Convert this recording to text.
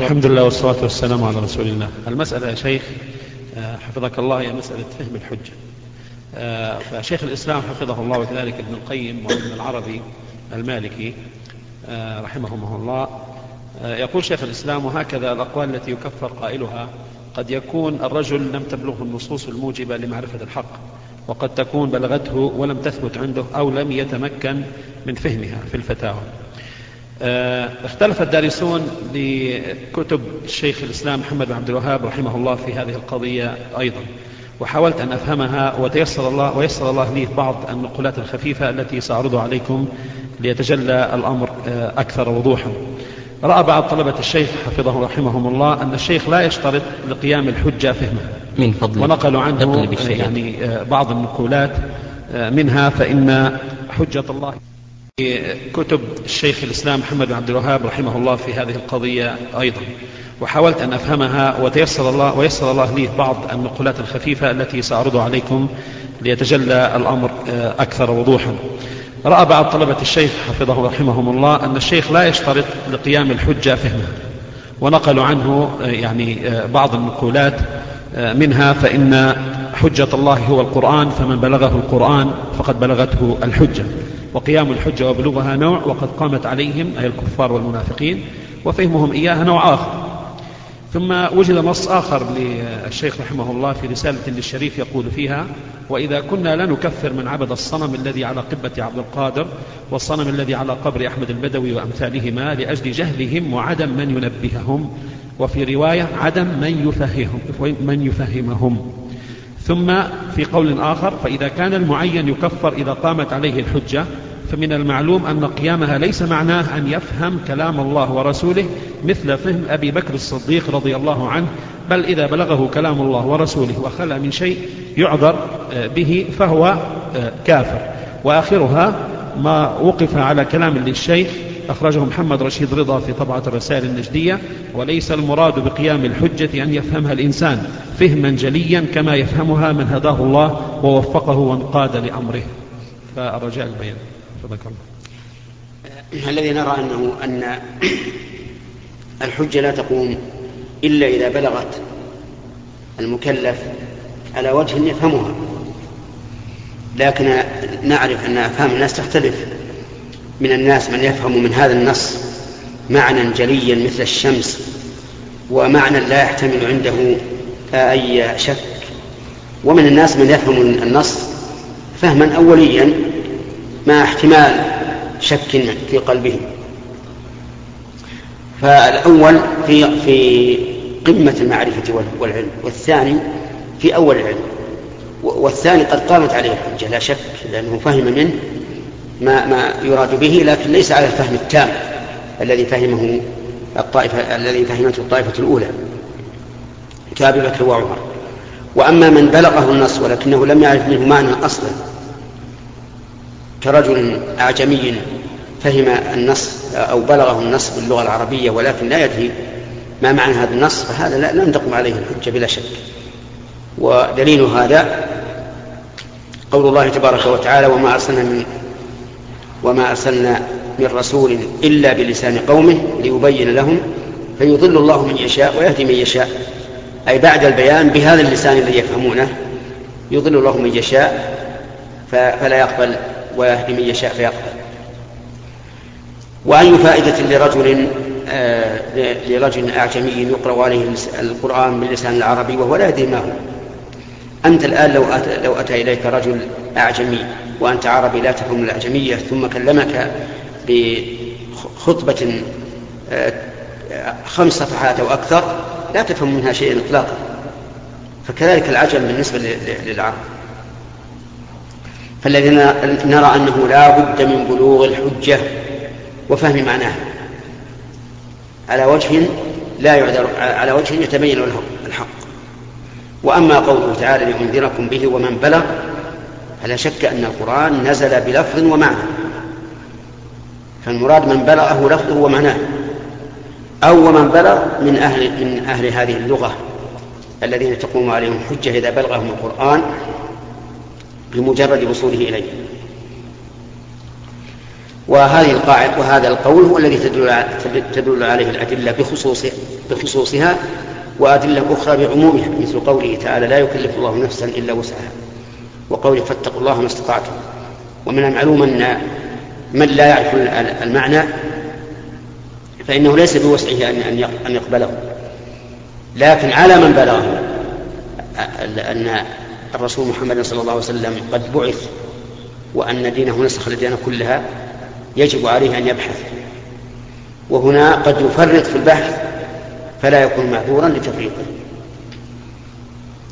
الحمد لله والصلاة والسلام على رسول الله. المسألة يا شيخ آه، حفظك الله هي مسألة فهم الحجة. آه، فشيخ الإسلام حفظه الله وكذلك ابن القيم وابن العربي المالكي آه، رحمهم الله. يقول شيخ الإسلام وهكذا الأقوال التي يكفر قائلها قد يكون الرجل لم تبلغه النصوص الموجبة لمعرفة الحق وقد تكون بلغته ولم تثبت عنده أو لم يتمكن من فهمها في الفتاوى. اختلف الدارسون لكتب الشيخ الإسلام محمد بن عبد الوهاب رحمه الله في هذه القضية أيضا. وحاولت أن أفهمها وتيسر الله ويسر الله لي بعض النقولات الخفيفة التي سأعرضها عليكم ليتجلى الأمر آه، أكثر وضوحا. رأى بعض طلبة الشيخ حفظه رحمهم الله أن الشيخ لا يشترط لقيام الحجة فهمها من فضل ونقلوا عنه يعني آه، بعض النقولات منها فإن حجة الله كتب الشيخ الإسلام محمد بن عبد الوهاب رحمه الله في هذه القضية أيضا. وحاولت أن أفهمها وتيسر الله ويسر الله لي بعض النقولات الخفيفة التي سأعرضها عليكم ليتجلى الأمر آه، أكثر وضوحا. رأى بعض طلبة الشيخ حفظه رحمهم الله أن الشيخ لا يشترط لقيام الحجة فهمها ونقلوا عنه آه، يعني آه، بعض النقولات منها فإن حجة الله هو القرآن فمن بلغه القرآن فقد بلغته الحجة. وقيام الحجة وبلوغها نوع وقد قامت عليهم أي الكفار والمنافقين وفهمهم إياها نوع آخر. ثم وجد نص آخر للشيخ رحمه الله في رسالة للشريف يقول فيها وإذا كنا لا نكفر من عبد الصنم الذي على قبة عبد القادر والصنم الذي على قبر أحمد البدوي وأمثالهما لأجل جهلهم وعدم من ينبههم وفي رواية عدم من يفهمهم من يفهمهم. ثم في قول آخر فإذا كان المعين يكفر إذا قامت عليه الحجة فمن المعلوم أن قيامها ليس معناه أن يفهم كلام الله ورسوله مثل فهم أبي بكر الصديق رضي الله عنه بل إذا بلغه كلام الله ورسوله وخلى من شيء يعذر آه، به فهو آه، كافر. وآخرها ما وقف على كلام للشيخ أخرجه محمد رشيد رضا في طبعة الرسائل النجدية وليس المراد بقيام الحجة أن يفهمها الإنسان فهما جليا كما يفهمها من هداه الله ووفقه وانقاد لأمره. فالرجاء البيان. الله. الذي نرى أنه أن الحجة لا تقوم إلا إذا بلغت المكلف على وجه يفهمها. لكن نعرف أن أفهام الناس تختلف. من الناس من يفهم من هذا النص معنى جليا مثل الشمس ومعنى لا يحتمل عنده أي شك. ومن الناس من يفهم النص فهما أوليا مع احتمال شك في قلبه فالأول في في قمة المعرفة والعلم والثاني في أول العلم. والثاني قد قامت عليه الحجة لا شك لأنه فهم منه ما ما يراد به لكن ليس على الفهم التام الذي فهمه الطائفة الذي فهمته الطائفة الأولى كأبي بكر وعمر. وأما من بلغه النص ولكنه لم يعرف منه معنى أصلا كرجل أعجمي فهم النص أو بلغه النص باللغة العربية ولكن لا يدري ما معنى هذا النص فهذا لا لن تقم عليه الحجة بلا شك. ودليل هذا قول الله تبارك وتعالى وما أرسلنا من وما أرسلنا من رسول إلا بلسان قومه ليبين لهم فيضل الله من يشاء ويهدي من يشاء. أي بعد البيان بهذا اللسان الذي يفهمونه يضل الله من يشاء فلا يقبل ويهدي من يشاء فيقبل. وأي فائدة لرجل آه لرجل أعجمي يقرأ عليه القرآن باللسان العربي وهو لا يدري ما هو. أنت الآن لو لو أتى إليك رجل أعجمي وأنت عربي لا تفهم الأعجمية ثم كلمك بخطبة آه، خمس صفحات أو أكثر لا تفهم منها شيئا إطلاقا. فكذلك العجم بالنسبة للعرب. فالذي نرى أنه لا بد من بلوغ الحجة وفهم معناها. على وجه لا يعذر على وجه يتبين له الحق. وأما قوله تعالى لأنذركم به ومن بلغ فلا شك أن القرآن نزل بلفظ ومعنى. فالمراد من بلغه لفظه ومعناه. أو ومن بلغ من أهل من أهل هذه اللغة الذين تقوم عليهم الحجة إذا بلغهم القرآن بمجرد وصوله إليه. وهذه القاعدة وهذا القول هو الذي تدل, تدل عليه الأدلة بخصوص بخصوصها وأدلة أخرى بعمومها مثل قوله تعالى لا يكلف الله نفسا إلا وسعها. وقوله فاتقوا الله ما استطعتم. ومن المعلوم أن من لا يعرف المعنى فإنه ليس بوسعه أن يقبله. لكن على من بلغه أن الرسول محمد صلى الله عليه وسلم قد بعث وأن دينه نسخ الدين كلها يجب عليه أن يبحث. وهنا قد يفرط في البحث فلا يكون معذورا لتفريطه.